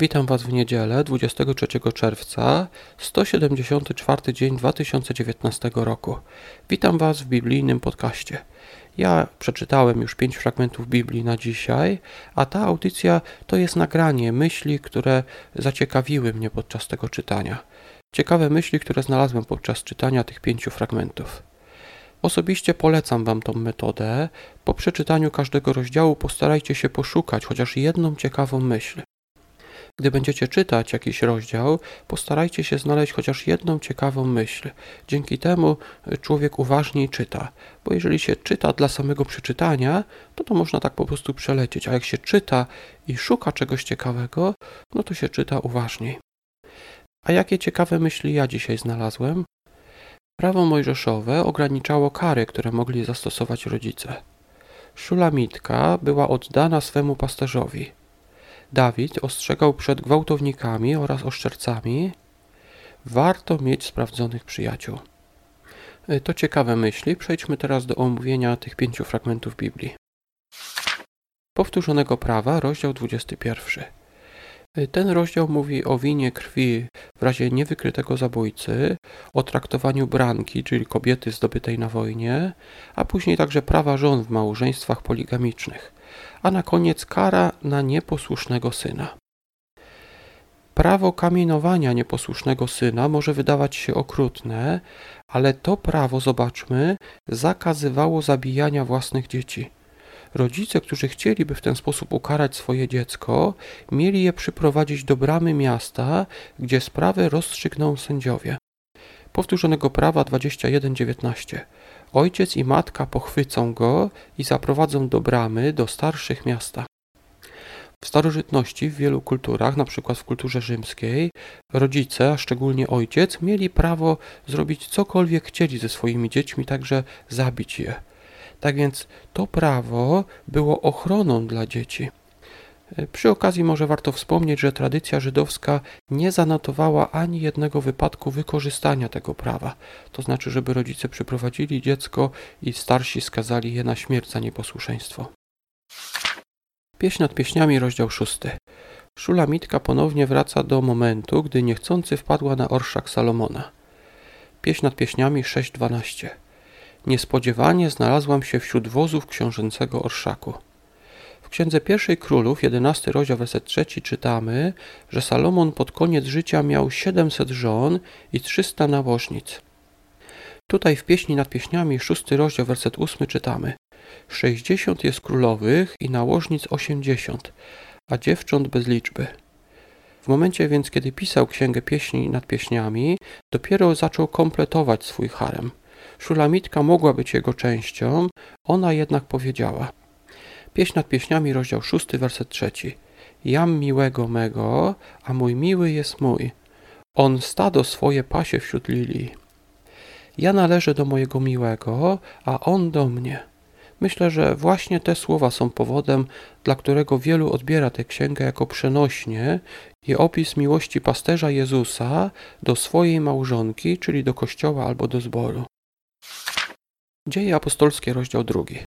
Witam Was w niedzielę 23 czerwca, 174 dzień 2019 roku. Witam Was w biblijnym podcaście. Ja przeczytałem już pięć fragmentów Biblii na dzisiaj, a ta audycja to jest nagranie myśli, które zaciekawiły mnie podczas tego czytania. Ciekawe myśli, które znalazłem podczas czytania tych pięciu fragmentów. Osobiście polecam Wam tą metodę. Po przeczytaniu każdego rozdziału postarajcie się poszukać chociaż jedną ciekawą myśl. Gdy będziecie czytać jakiś rozdział, postarajcie się znaleźć chociaż jedną ciekawą myśl. Dzięki temu człowiek uważniej czyta, bo jeżeli się czyta dla samego przeczytania, to to można tak po prostu przelecieć, a jak się czyta i szuka czegoś ciekawego, no to się czyta uważniej. A jakie ciekawe myśli ja dzisiaj znalazłem? Prawo mojżeszowe ograniczało kary, które mogli zastosować rodzice. Szulamitka była oddana swemu pasterzowi. Dawid ostrzegał przed gwałtownikami oraz oszczercami. Warto mieć sprawdzonych przyjaciół. E, to ciekawe myśli. Przejdźmy teraz do omówienia tych pięciu fragmentów Biblii. Powtórzonego prawa, rozdział 21. E, ten rozdział mówi o winie krwi w razie niewykrytego zabójcy, o traktowaniu branki, czyli kobiety zdobytej na wojnie, a później także prawa żon w małżeństwach poligamicznych a na koniec kara na nieposłusznego syna. Prawo kamienowania nieposłusznego syna może wydawać się okrutne, ale to prawo, zobaczmy, zakazywało zabijania własnych dzieci. Rodzice, którzy chcieliby w ten sposób ukarać swoje dziecko, mieli je przyprowadzić do bramy miasta, gdzie sprawę rozstrzygną sędziowie. Powtórzonego prawa 21:19. Ojciec i matka pochwycą go i zaprowadzą do bramy do starszych miasta. W starożytności w wielu kulturach, przykład w kulturze rzymskiej, rodzice, a szczególnie ojciec, mieli prawo zrobić cokolwiek chcieli ze swoimi dziećmi, także zabić je. Tak więc to prawo było ochroną dla dzieci. Przy okazji może warto wspomnieć, że tradycja żydowska nie zanotowała ani jednego wypadku wykorzystania tego prawa. To znaczy, żeby rodzice przyprowadzili dziecko i starsi skazali je na śmierć za nieposłuszeństwo. Pieśń nad pieśniami, rozdział 6. Szulamitka ponownie wraca do momentu, gdy niechcący wpadła na orszak Salomona. Pieśń nad pieśniami 6.12. Niespodziewanie znalazłam się wśród wozów książęcego orszaku. W Księdze Pierwszej Królów, 11 rozdział, werset 3 czytamy, że Salomon pod koniec życia miał 700 żon i 300 nałożnic. Tutaj w pieśni nad pieśniami, 6 rozdział, werset 8 czytamy 60 jest królowych i nałożnic 80, a dziewcząt bez liczby. W momencie więc, kiedy pisał księgę pieśni nad pieśniami, dopiero zaczął kompletować swój harem. Szulamitka mogła być jego częścią, ona jednak powiedziała – Pieśń nad pieśniami, rozdział 6, werset 3. Jam miłego mego, a mój miły jest mój. On stado swoje pasie wśród lilii. Ja należę do mojego miłego, a on do mnie. Myślę, że właśnie te słowa są powodem, dla którego wielu odbiera tę księgę jako przenośnie i opis miłości pasterza Jezusa do swojej małżonki, czyli do kościoła albo do zboru. Dzieje apostolskie, rozdział drugi.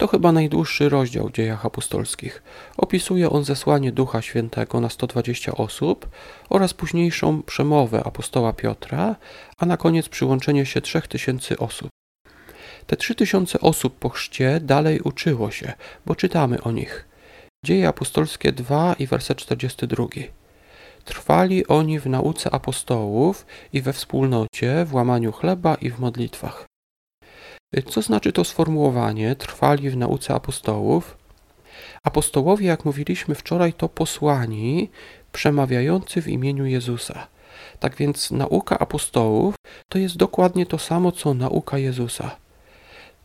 To chyba najdłuższy rozdział w dziejach apostolskich. Opisuje on zesłanie Ducha Świętego na 120 osób oraz późniejszą przemowę apostoła Piotra, a na koniec przyłączenie się 3000 osób. Te 3000 osób po chrzcie dalej uczyło się, bo czytamy o nich. Dzieje apostolskie 2 i werset 42. Trwali oni w nauce apostołów i we wspólnocie, w łamaniu chleba i w modlitwach. Co znaczy to sformułowanie trwali w nauce apostołów? Apostołowie, jak mówiliśmy wczoraj, to posłani przemawiający w imieniu Jezusa. Tak więc nauka apostołów to jest dokładnie to samo, co nauka Jezusa.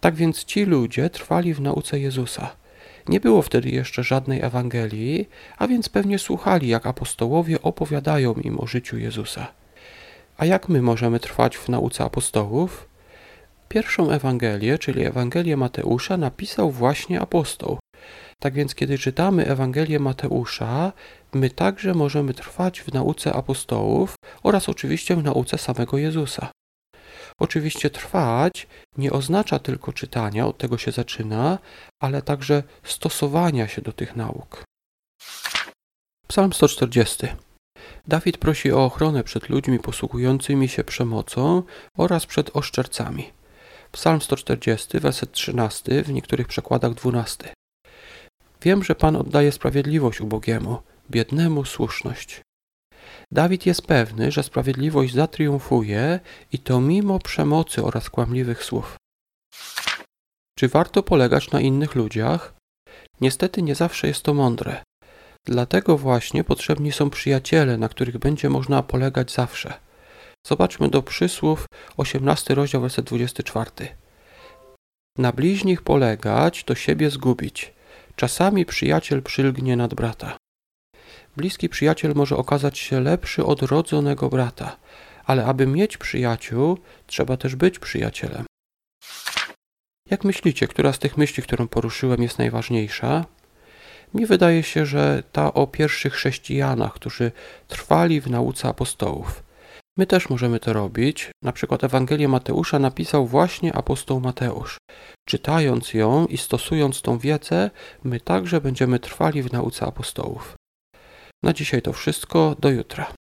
Tak więc ci ludzie trwali w nauce Jezusa. Nie było wtedy jeszcze żadnej Ewangelii, a więc pewnie słuchali, jak apostołowie opowiadają im o życiu Jezusa. A jak my możemy trwać w nauce apostołów? Pierwszą Ewangelię, czyli Ewangelię Mateusza, napisał właśnie apostoł. Tak więc, kiedy czytamy Ewangelię Mateusza, my także możemy trwać w nauce apostołów oraz oczywiście w nauce samego Jezusa. Oczywiście trwać nie oznacza tylko czytania, od tego się zaczyna, ale także stosowania się do tych nauk. Psalm 140. Dawid prosi o ochronę przed ludźmi posługującymi się przemocą oraz przed oszczercami. Psalm 140, werset 13, w niektórych przekładach 12. Wiem, że Pan oddaje sprawiedliwość ubogiemu, biednemu słuszność. Dawid jest pewny, że sprawiedliwość zatriumfuje i to mimo przemocy oraz kłamliwych słów. Czy warto polegać na innych ludziach? Niestety nie zawsze jest to mądre. Dlatego właśnie potrzebni są przyjaciele, na których będzie można polegać zawsze. Zobaczmy do przysłów 18 rozdział werset 24. Na bliźnich polegać to siebie zgubić. Czasami przyjaciel przylgnie nad brata. Bliski przyjaciel może okazać się lepszy od rodzonego brata, ale aby mieć przyjaciół, trzeba też być przyjacielem. Jak myślicie, która z tych myśli, którą poruszyłem, jest najważniejsza? Mi wydaje się, że ta o pierwszych chrześcijanach, którzy trwali w nauce apostołów. My też możemy to robić. Na przykład Ewangelię Mateusza napisał właśnie apostoł Mateusz. Czytając ją i stosując tą wiedzę, my także będziemy trwali w nauce apostołów. Na dzisiaj to wszystko. Do jutra.